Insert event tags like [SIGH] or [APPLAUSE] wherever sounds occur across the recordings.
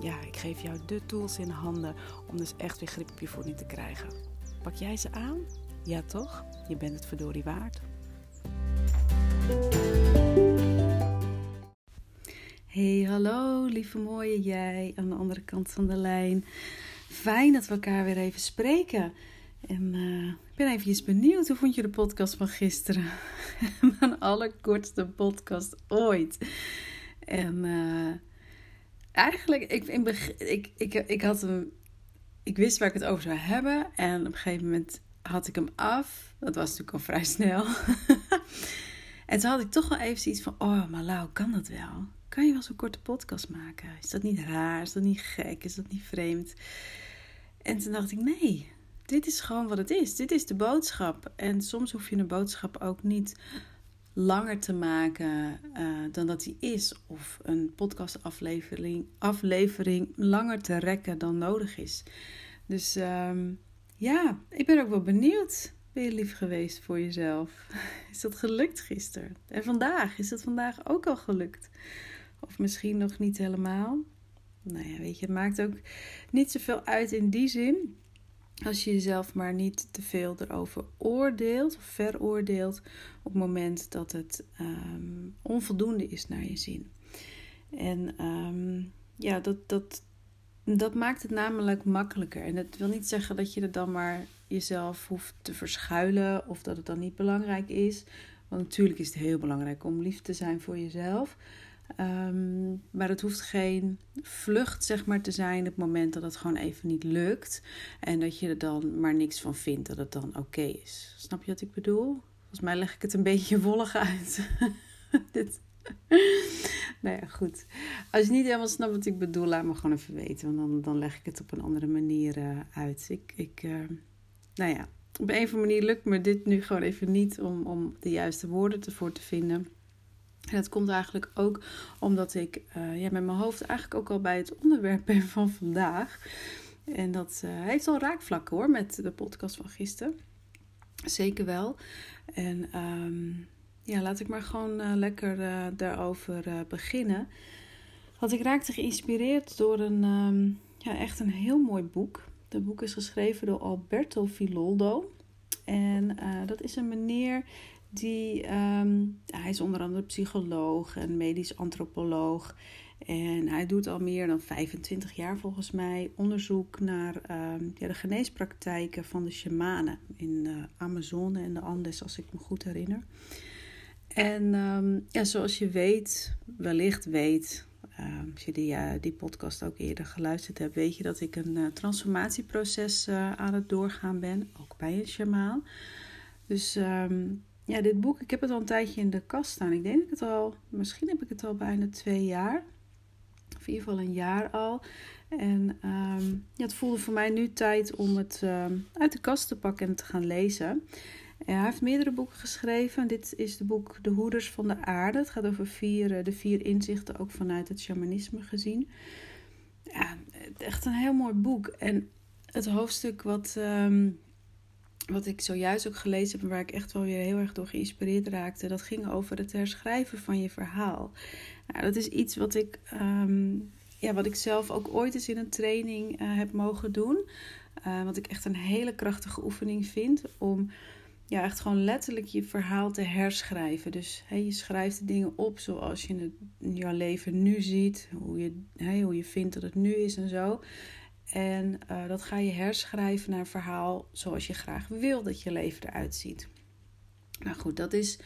ja, ik geef jou de tools in handen om dus echt weer grip op je voeding te krijgen. Pak jij ze aan? Ja toch? Je bent het verdorie waard. Hey, hallo lieve mooie jij aan de andere kant van de lijn. Fijn dat we elkaar weer even spreken. En uh, ik ben even benieuwd, hoe vond je de podcast van gisteren? [LAUGHS] Mijn allerkortste podcast ooit. En... Uh, eigenlijk, ik, ik, ik, ik, had hem, ik wist waar ik het over zou hebben. En op een gegeven moment had ik hem af. Dat was natuurlijk al vrij [LAUGHS] snel. en toen had ik toch wel even zoiets van: Oh, maar Lau, kan dat wel? Kan je wel zo'n korte podcast maken? Is dat niet raar? Is dat niet gek? Is dat niet vreemd? En toen dacht ik: Nee, dit is gewoon wat het is. Dit is de boodschap. En soms hoef je een boodschap ook niet langer te maken uh, dan dat hij is. Of een podcastaflevering aflevering langer te rekken dan nodig is. Dus um, ja, ik ben ook wel benieuwd. Ben je lief geweest voor jezelf? [LAUGHS] Is dat gelukt gisteren? En vandaag? Is dat vandaag ook al gelukt? Of misschien nog niet helemaal? Nou ja, weet je, het maakt ook niet zoveel uit in die zin. Als je jezelf maar niet te veel erover oordeelt of veroordeelt op het moment dat het um, onvoldoende is naar je zin. En um, ja, dat, dat, dat maakt het namelijk makkelijker. En dat wil niet zeggen dat je er dan maar jezelf hoeft te verschuilen of dat het dan niet belangrijk is. Want natuurlijk is het heel belangrijk om lief te zijn voor jezelf. Um, maar het hoeft geen vlucht zeg maar, te zijn op het moment dat het gewoon even niet lukt. En dat je er dan maar niks van vindt, dat het dan oké is. Snap je wat ik bedoel? Volgens mij leg ik het een beetje [LAUGHS] wollig uit. [LAUGHS] Dit. nou ja, goed. Als je niet helemaal snapt wat ik bedoel, laat me gewoon even weten. Want dan, dan leg ik het op een andere manier uh, uit. Ik, ik uh, nou ja, op een of andere manier lukt me dit nu gewoon even niet om, om de juiste woorden ervoor te vinden. En dat komt eigenlijk ook omdat ik uh, ja, met mijn hoofd eigenlijk ook al bij het onderwerp ben van vandaag. En dat uh, heeft al raakvlakken hoor met de podcast van gisteren. Zeker wel. En um, ja, laat ik maar gewoon uh, lekker daarover beginnen. Want ik raakte geïnspireerd door een, um, ja, echt een heel mooi boek. Dat boek is geschreven door Alberto Filoldo. En dat is een meneer die, um, hij is onder andere psycholoog en medisch antropoloog. En hij doet al meer dan 25 jaar volgens mij onderzoek naar um, ja, de geneespraktijken van de shamanen in de Amazone en de Andes, als ik me goed herinner. En um, ja, zoals je weet, wellicht weet, als je die, uh, die podcast ook eerder geluisterd hebt, weet je dat ik een uh, transformatieproces uh, aan het doorgaan ben, ook bij een shamaan. Dus ja, dit boek, ik heb het al een tijdje in de kast staan. Ik denk dat ik het al, misschien heb ik het al bijna twee jaar. Of in ieder geval een jaar al. En um, ja, het voelde voor mij nu tijd om het um, uit de kast te pakken en te gaan lezen. En hij heeft meerdere boeken geschreven. Dit is de boek De Hoeders van de Aarde. Het gaat over vier, de vier inzichten, ook vanuit het shamanisme gezien. Ja, echt een heel mooi boek. En het hoofdstuk wat, um, wat ik zojuist ook gelezen heb waar ik echt wel weer heel erg door geïnspireerd raakte, dat ging over het herschrijven van je verhaal. Nou, dat is iets wat ik, um, ja, wat ik zelf ook ooit eens in een training uh, heb mogen doen. Uh, wat ik echt een hele krachtige oefening vind om ja, echt gewoon letterlijk je verhaal te herschrijven. Dus hey, je schrijft de dingen op zoals je het in jouw leven nu ziet, hoe je, hey, hoe je vindt dat het nu is en zo. En uh, dat ga je herschrijven naar een verhaal zoals je graag wil dat je leven eruit ziet. Nou goed, dat is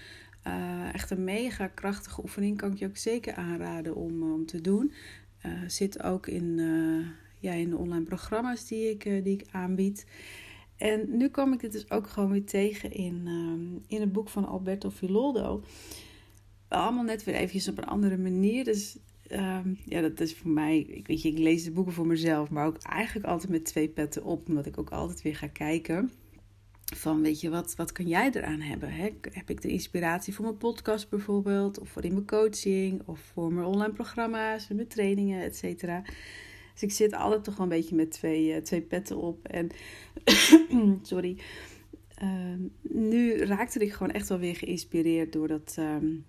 uh, echt een mega krachtige oefening. Kan ik je ook zeker aanraden om, uh, om te doen. zit ook in, ja, in de online programma's die ik, die ik aanbied. En nu kwam ik dit dus ook gewoon weer tegen in, in het boek van Alberto Filoldo. Allemaal net weer eventjes op een andere manier. Dus ehm, ja, dat is voor mij, ik weet je, ik lees de boeken voor mezelf, maar ook eigenlijk altijd met twee petten op, omdat ik ook altijd weer ga kijken van, weet je, wat, wat kan jij eraan hebben? Hè? Heb ik de inspiratie voor mijn podcast bijvoorbeeld, of voor in mijn coaching, of voor mijn online programma's, mijn trainingen, et cetera. Dus ik zit altijd toch wel een beetje met twee, uh, twee petten op. En, [COUGHS] sorry, uh, nu raakte ik gewoon echt wel weer geïnspireerd door dat... Um,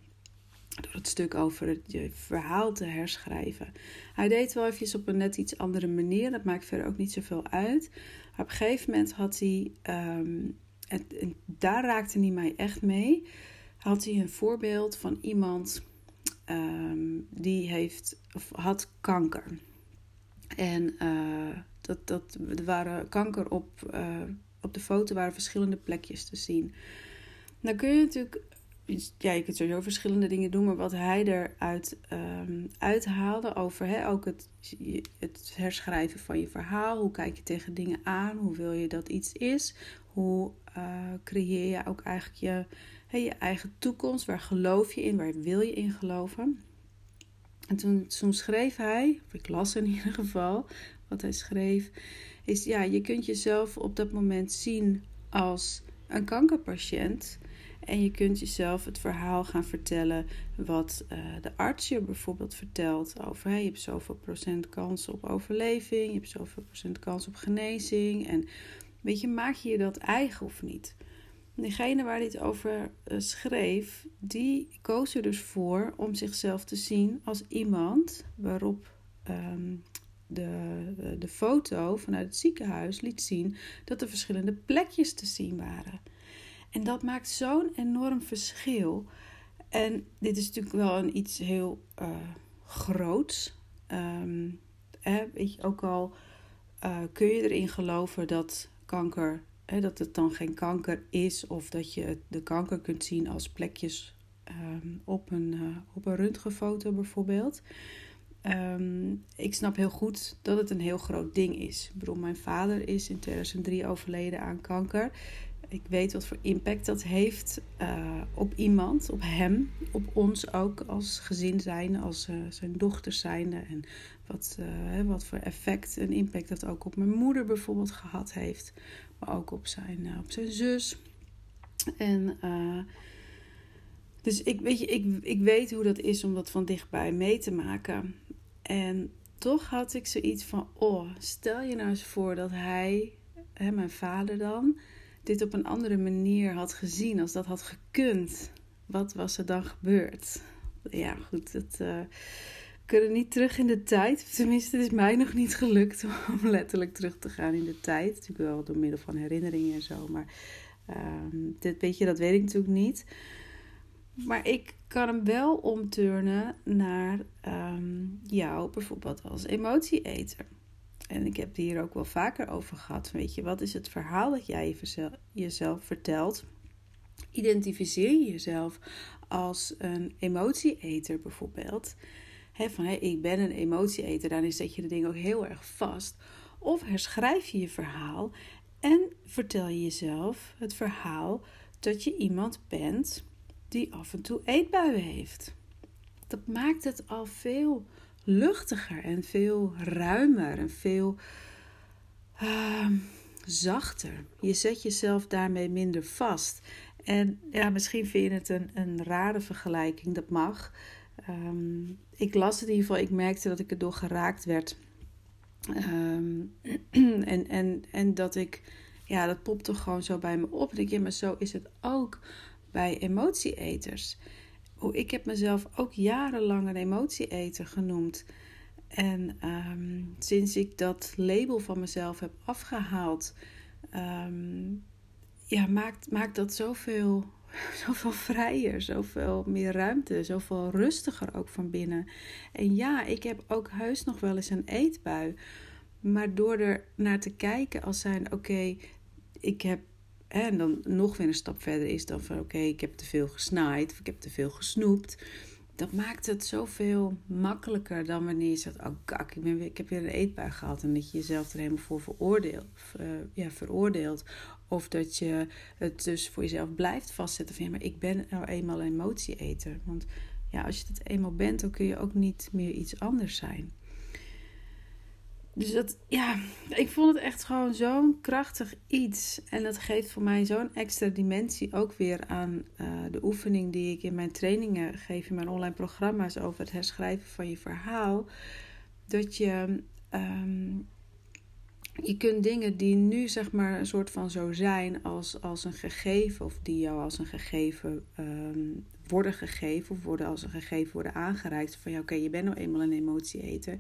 door het stuk over je verhaal te herschrijven. Hij deed wel even op een net iets andere manier. Dat maakt verder ook niet zoveel uit. Maar op een gegeven moment had hij, um, en daar raakte hij mij echt mee, had hij een voorbeeld van iemand um, die heeft, of had kanker. En uh, dat, dat er waren kanker op, uh, op de foto waren verschillende plekjes te zien. Dan kun je natuurlijk ja, je kunt sowieso verschillende dingen doen, maar wat hij eruit um, uithaalde over hè, ook het, het herschrijven van je verhaal. Hoe kijk je tegen dingen aan? Hoe wil je dat iets is? Hoe uh, creëer je ook eigenlijk je, hè, je eigen toekomst? Waar geloof je in? Waar wil je in geloven? En toen, toen schreef hij, of ik las in ieder geval wat hij schreef, is ja, je kunt jezelf op dat moment zien als een kankerpatiënt. En je kunt jezelf het verhaal gaan vertellen wat uh, de arts je bijvoorbeeld vertelt over hey, je hebt zoveel procent kans op overleving, je hebt zoveel procent kans op genezing. En weet je, maak je je dat eigen of niet? Degene waar hij het over uh, schreef, die koos er dus voor om zichzelf te zien als iemand waarop um, de, de foto vanuit het ziekenhuis liet zien dat er verschillende plekjes te zien waren. En dat maakt zo'n enorm verschil. En dit is natuurlijk wel een iets heel uh, groots. Um, hè, ook al uh, kun je erin geloven dat kanker, hè, dat het dan geen kanker is, of dat je de kanker kunt zien als plekjes um, op, een, uh, op een röntgenfoto bijvoorbeeld. Um, ik snap heel goed dat het een heel groot ding is. Ik bedoel, mijn vader is in 2003 overleden aan kanker ik weet wat voor impact dat heeft uh, op iemand, op hem, op ons ook als gezin zijn, als uh, zijn dochter zijnde. En wat, uh, wat voor effect en impact dat ook op mijn moeder bijvoorbeeld gehad heeft. Maar ook op zijn, op zijn zus. En dus ik weet, je, ik, ik weet hoe dat is om dat van dichtbij mee te maken. En toch had ik zoiets van: oh, stel je nou eens voor dat hij, hè, mijn vader dan dit op een andere manier had gezien, als dat had gekund, wat was er dan gebeurd? Ja, goed, het, uh, kunnen niet terug in de tijd. Tenminste, het is mij nog niet gelukt [LAUGHS] om letterlijk terug te gaan in de tijd. Natuurlijk wel door middel van herinneringen en zo, maar um, dit weet je, dat weet ik natuurlijk niet. Maar ik kan hem wel omturnen naar um, jou bijvoorbeeld als emotieeter en ik heb het hier ook wel vaker over gehad. Weet je, wat is het verhaal dat jij jezelf vertelt? Identificeer je jezelf als een emotieeter bijvoorbeeld. Van hey, ik ben een emotieeter, daarin zet je de dingen ook heel erg vast. Of herschrijf je je verhaal en vertel je jezelf het verhaal dat je iemand bent die af en toe eetbuien heeft. Dat maakt het al veel luchtiger en veel ruimer en veel uh, zachter. Je zet jezelf daarmee minder vast. En ja, misschien vind je het een, een rare vergelijking, dat mag. Um, ik las het in ieder geval, ik merkte dat ik erdoor geraakt werd. Um, [CLEARS THROAT] en, en, en dat ik, ja, dat popte gewoon zo bij me op. En ik, ja, maar zo is het ook bij emotieeters ik heb mezelf ook jarenlang een emotieeter genoemd. En ehm, sinds ik dat label van mezelf heb afgehaald, um, ja, maakt, maakt dat zoveel, [LAUGHS] zoveel vrijer, zoveel meer ruimte, zoveel rustiger ook van binnen. En ja, ik heb ook heus nog wel eens een eetbui. Maar door er naar te kijken als zijn, oké, ik heb en dan nog weer een stap verder is dan van oké, ik heb te veel gesnaaid of ik heb te veel gesnoept. Dat maakt het zoveel makkelijker dan wanneer je zegt: Oh, kak, ik, ben ik heb weer een eetbui gehad. En dat je jezelf er helemaal voor veroordeelt. Uh, ja, veroordeelt. Of dat je het dus voor jezelf blijft vastzetten van ja, maar ik ben nou eenmaal een emotieeter. Want ja, als je het eenmaal bent, dan kun je ook niet meer iets anders zijn. Dus dat, ja, ik vond het echt gewoon zo'n krachtig iets. En dat geeft voor mij zo'n extra dimensie ook weer aan uh, de oefening die ik in mijn trainingen geef, in mijn online programma's over het herschrijven van je verhaal. Dat je, um, je kunt dingen die nu zeg maar een soort van zo zijn als, als een gegeven, of die jou als een gegeven um, worden gegeven of worden als een gegeven worden aangereikt. Van ja, oké, je bent nou eenmaal een emotieeter.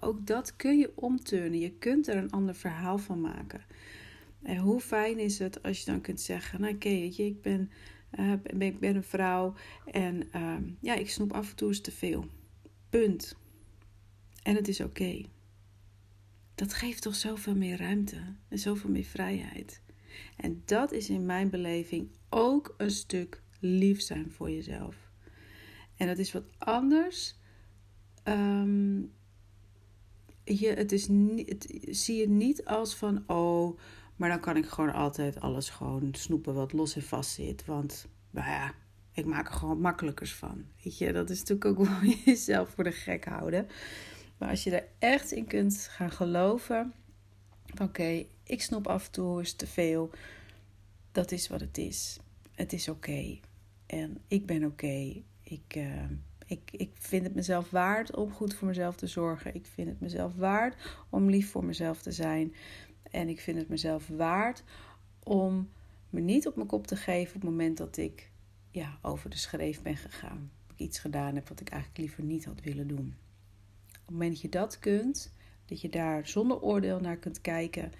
Ook dat kun je omturnen. Je kunt er een ander verhaal van maken. En hoe fijn is het als je dan kunt zeggen: Nou, oké, ik ben, uh, ben, ik ben een vrouw en uh, ja, ik snoep af en toe eens te veel. Punt. En het is oké. Dat geeft toch zoveel meer ruimte en zoveel meer vrijheid. En dat is in mijn beleving ook een stuk lief zijn voor jezelf. En dat is wat anders. Um, je, het is niet, het, zie je niet als van, oh, maar dan kan ik gewoon altijd alles gewoon snoepen wat los en vast zit. Want, nou ja, ik maak er gewoon makkelijkers van. Weet je, dat is natuurlijk ook [LAUGHS] wel jezelf voor de gek houden. Maar als je er echt in kunt gaan geloven, oké, ik snoep af en toe eens te veel. Dat is wat het is. Het is oké. En ik ben oké. Ik, uh, ik, ik vind het mezelf waard om goed voor mezelf te zorgen. Ik vind het mezelf waard om lief voor mezelf te zijn. En ik vind het mezelf waard om me niet op mijn kop te geven op het moment dat ik ja, over de schreef ben gegaan. Ik iets gedaan heb wat ik eigenlijk liever niet had willen doen. Op het moment dat je dat kunt, dat je daar zonder oordeel naar kunt kijken.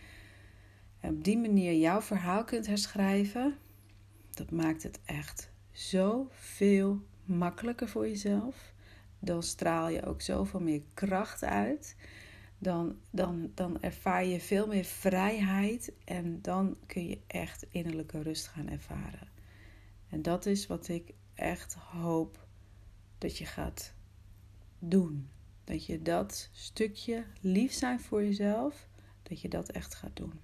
En op die manier jouw verhaal kunt herschrijven. Dat maakt het echt zo veel makkelijker voor jezelf. Dan straal je ook zoveel meer kracht uit. Dan, dan, dan ervaar je veel meer vrijheid en dan kun je echt innerlijke rust gaan ervaren. En dat is wat ik echt hoop dat je gaat doen. Dat je dat stukje lief zijn voor jezelf, dat je dat echt gaat doen.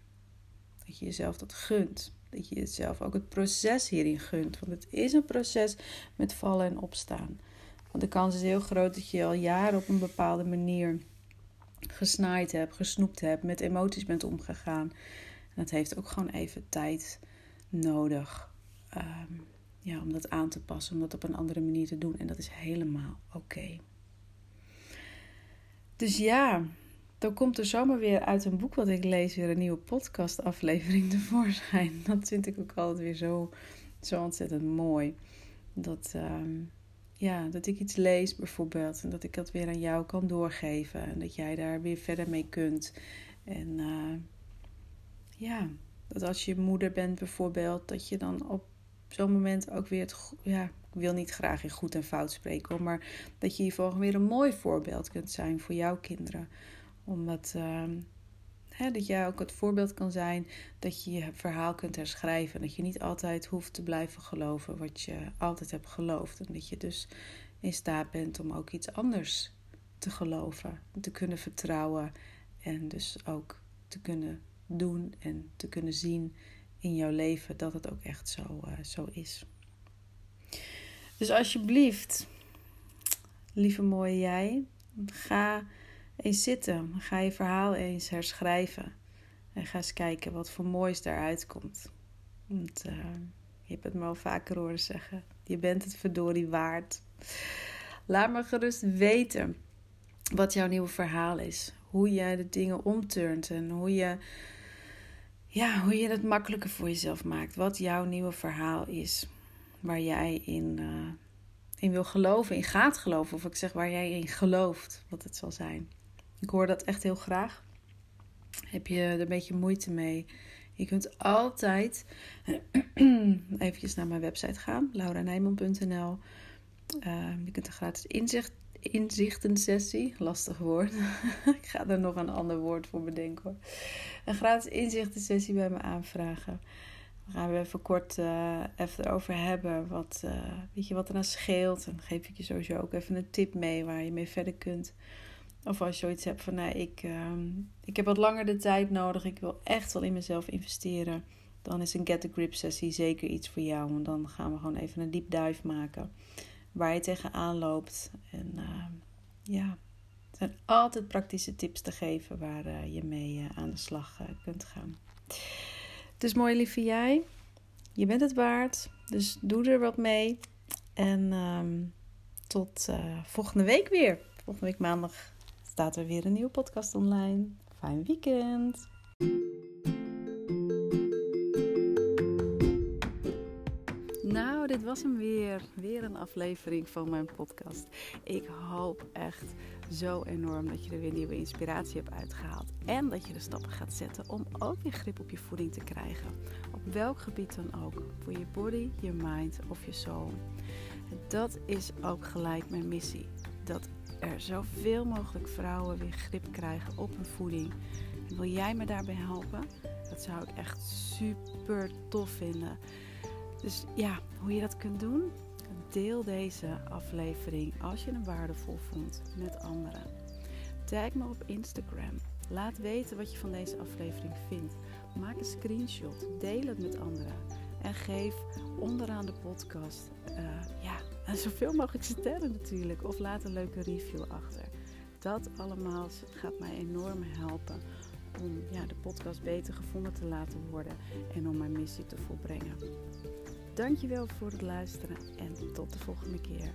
Dat je jezelf dat gunt. Dat je jezelf ook het proces hierin gunt. Want het is een proces met vallen en opstaan. Want de kans is heel groot dat je al jaren op een bepaalde manier gesnaaid hebt, gesnoept hebt, met emoties bent omgegaan. En dat heeft ook gewoon even tijd nodig um, ja, om dat aan te passen, om dat op een andere manier te doen. En dat is helemaal oké. Dus ja, dan komt er zomaar weer uit een boek wat ik lees weer een nieuwe podcastaflevering [LAUGHS] tevoorschijn. Dat vind ik ook altijd weer zo, zo ontzettend mooi. Dat, uh, ja, dat ik iets lees bijvoorbeeld en dat ik dat weer aan jou kan doorgeven. En dat jij daar weer verder mee kunt. En uh, ja, dat als je moeder bent bijvoorbeeld, dat je dan op zo'n moment ook weer het. Ja, ik wil niet graag in goed en fout spreken, maar dat je hiervoor weer een mooi voorbeeld kunt zijn voor jouw kinderen omdat uh, hè, dat jij ook het voorbeeld kan zijn dat je je verhaal kunt herschrijven. Dat je niet altijd hoeft te blijven geloven wat je altijd hebt geloofd. En dat je dus in staat bent om ook iets anders te geloven. Te kunnen vertrouwen. En dus ook te kunnen doen en te kunnen zien in jouw leven dat het ook echt zo, uh, zo is. Dus alsjeblieft, lieve mooie jij, ga eens zitten. Ga je verhaal eens herschrijven. En ga eens kijken wat voor moois daaruit komt. Want, uh, je hebt het me al vaker horen zeggen. Je bent het verdorie waard. Laat me gerust weten wat jouw nieuwe verhaal is. Hoe jij de dingen omturnt en hoe je, ja, hoe je het makkelijker voor jezelf maakt. Wat jouw nieuwe verhaal is. Waar jij in, uh, in wil geloven, in gaat geloven. Of ik zeg waar jij in gelooft wat het zal zijn. Ik hoor dat echt heel graag. Heb je er een beetje moeite mee? Je kunt altijd [CLEARS THROAT] eventjes naar mijn website gaan, lauranijman.nl. Uh, je kunt een gratis inzicht, inzichtensessie, lastig woord. [LAUGHS] ik ga er nog een ander woord voor bedenken hoor. Een gratis inzichtensessie bij me aanvragen. We gaan we even kort uh, even erover hebben wat, uh, weet je, wat er nou scheelt. En geef ik je sowieso ook even een tip mee waar je mee verder kunt. Of als je zoiets hebt van, nee, ik, uh, ik heb wat langer de tijd nodig. Ik wil echt wel in mezelf investeren. Dan is een Get a Grip sessie zeker iets voor jou. Want dan gaan we gewoon even een deep dive maken. waar je tegenaan loopt. En uh, ja, er zijn altijd praktische tips te geven waar uh, je mee uh, aan de slag kunt gaan. Dus mooi lieve jij, je bent het waard. Dus doe er wat mee. En um, tot volgende week weer. Volgende week maandag staat er weer een nieuwe podcast online. Fijn weekend! Nou, dit was hem weer. Weer een aflevering van mijn podcast. Ik hoop echt zo enorm dat je er weer nieuwe inspiratie hebt uitgehaald. En dat je de stappen gaat zetten om ook weer grip op je voeding te krijgen. Op welk gebied dan ook. Voor je body, je mind of je soul. Dat is ook gelijk mijn missie. Er zoveel mogelijk vrouwen weer grip krijgen op hun voeding. Wil jij me daarbij helpen? Dat zou ik echt super tof vinden. Dus ja, hoe je dat kunt doen? Deel deze aflevering als je hem waardevol vond met anderen. Tag me op Instagram. Laat weten wat je van deze aflevering vindt. Maak een screenshot. Deel het met anderen. En geef onderaan de podcast uh, ja, zoveel mogelijk sterren natuurlijk. Of laat een leuke review achter. Dat allemaal gaat mij enorm helpen om ja, de podcast beter gevonden te laten worden en om mijn missie te volbrengen. Dankjewel voor het luisteren en tot de volgende keer.